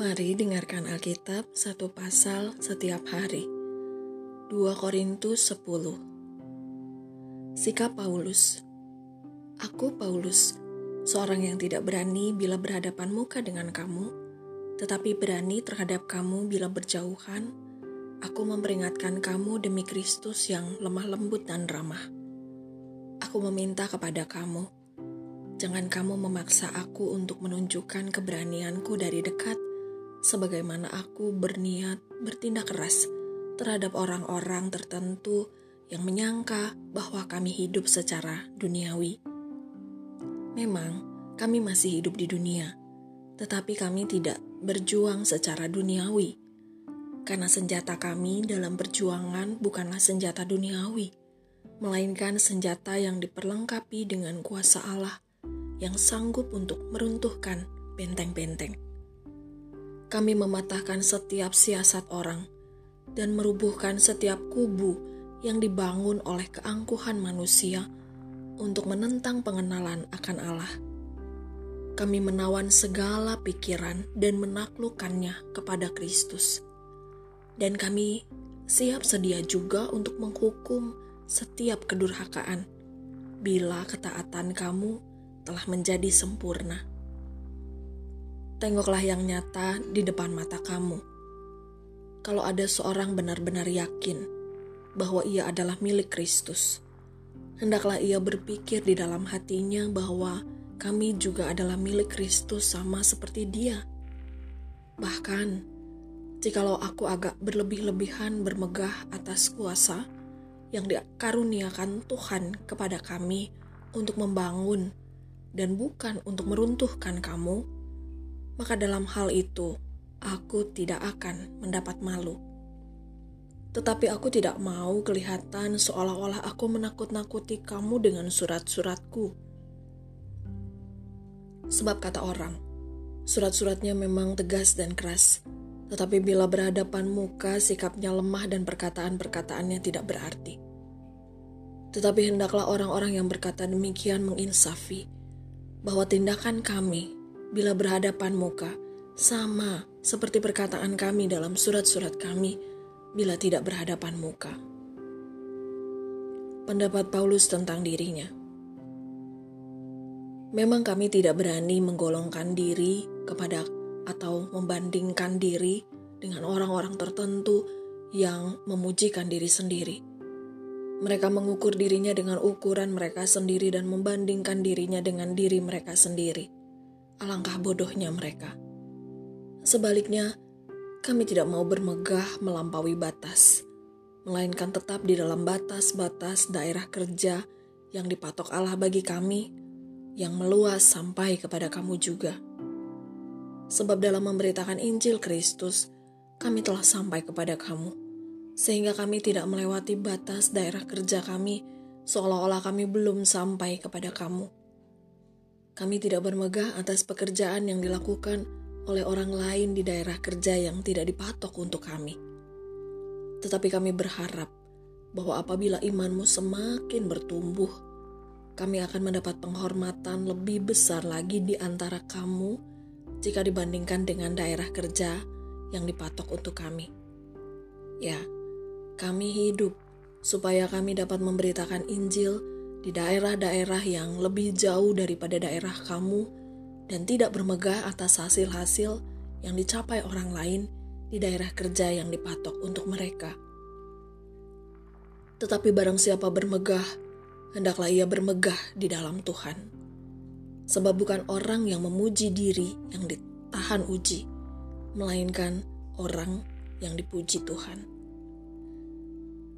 Mari dengarkan Alkitab satu pasal setiap hari. 2 Korintus 10 Sikap Paulus Aku Paulus, seorang yang tidak berani bila berhadapan muka dengan kamu, tetapi berani terhadap kamu bila berjauhan, aku memperingatkan kamu demi Kristus yang lemah lembut dan ramah. Aku meminta kepada kamu, jangan kamu memaksa aku untuk menunjukkan keberanianku dari dekat, sebagaimana aku berniat bertindak keras terhadap orang-orang tertentu yang menyangka bahwa kami hidup secara duniawi. Memang, kami masih hidup di dunia, tetapi kami tidak berjuang secara duniawi, karena senjata kami dalam perjuangan bukanlah senjata duniawi, melainkan senjata yang diperlengkapi dengan kuasa Allah yang sanggup untuk meruntuhkan benteng-benteng kami mematahkan setiap siasat orang dan merubuhkan setiap kubu yang dibangun oleh keangkuhan manusia untuk menentang pengenalan akan Allah. Kami menawan segala pikiran dan menaklukkannya kepada Kristus. Dan kami siap sedia juga untuk menghukum setiap kedurhakaan bila ketaatan kamu telah menjadi sempurna tengoklah yang nyata di depan mata kamu. Kalau ada seorang benar-benar yakin bahwa ia adalah milik Kristus, hendaklah ia berpikir di dalam hatinya bahwa kami juga adalah milik Kristus sama seperti dia. Bahkan, jikalau aku agak berlebih-lebihan bermegah atas kuasa yang dikaruniakan Tuhan kepada kami untuk membangun dan bukan untuk meruntuhkan kamu, maka dalam hal itu aku tidak akan mendapat malu. Tetapi aku tidak mau kelihatan seolah-olah aku menakut-nakuti kamu dengan surat-suratku. Sebab kata orang, surat-suratnya memang tegas dan keras, tetapi bila berhadapan muka sikapnya lemah dan perkataan-perkataannya tidak berarti. Tetapi hendaklah orang-orang yang berkata demikian menginsafi bahwa tindakan kami bila berhadapan muka, sama seperti perkataan kami dalam surat-surat kami bila tidak berhadapan muka. Pendapat Paulus tentang dirinya. Memang kami tidak berani menggolongkan diri kepada atau membandingkan diri dengan orang-orang tertentu yang memujikan diri sendiri. Mereka mengukur dirinya dengan ukuran mereka sendiri dan membandingkan dirinya dengan diri mereka sendiri Alangkah bodohnya mereka. Sebaliknya, kami tidak mau bermegah melampaui batas, melainkan tetap di dalam batas-batas daerah kerja yang dipatok Allah bagi kami, yang meluas sampai kepada kamu juga. Sebab dalam memberitakan Injil Kristus, kami telah sampai kepada kamu, sehingga kami tidak melewati batas daerah kerja kami, seolah-olah kami belum sampai kepada kamu kami tidak bermegah atas pekerjaan yang dilakukan oleh orang lain di daerah kerja yang tidak dipatok untuk kami. Tetapi kami berharap bahwa apabila imanmu semakin bertumbuh, kami akan mendapat penghormatan lebih besar lagi di antara kamu jika dibandingkan dengan daerah kerja yang dipatok untuk kami. Ya, kami hidup supaya kami dapat memberitakan Injil di daerah-daerah yang lebih jauh daripada daerah kamu dan tidak bermegah atas hasil-hasil yang dicapai orang lain di daerah kerja yang dipatok untuk mereka. Tetapi barang siapa bermegah, hendaklah ia bermegah di dalam Tuhan. Sebab bukan orang yang memuji diri yang ditahan uji, melainkan orang yang dipuji Tuhan.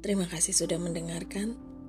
Terima kasih sudah mendengarkan.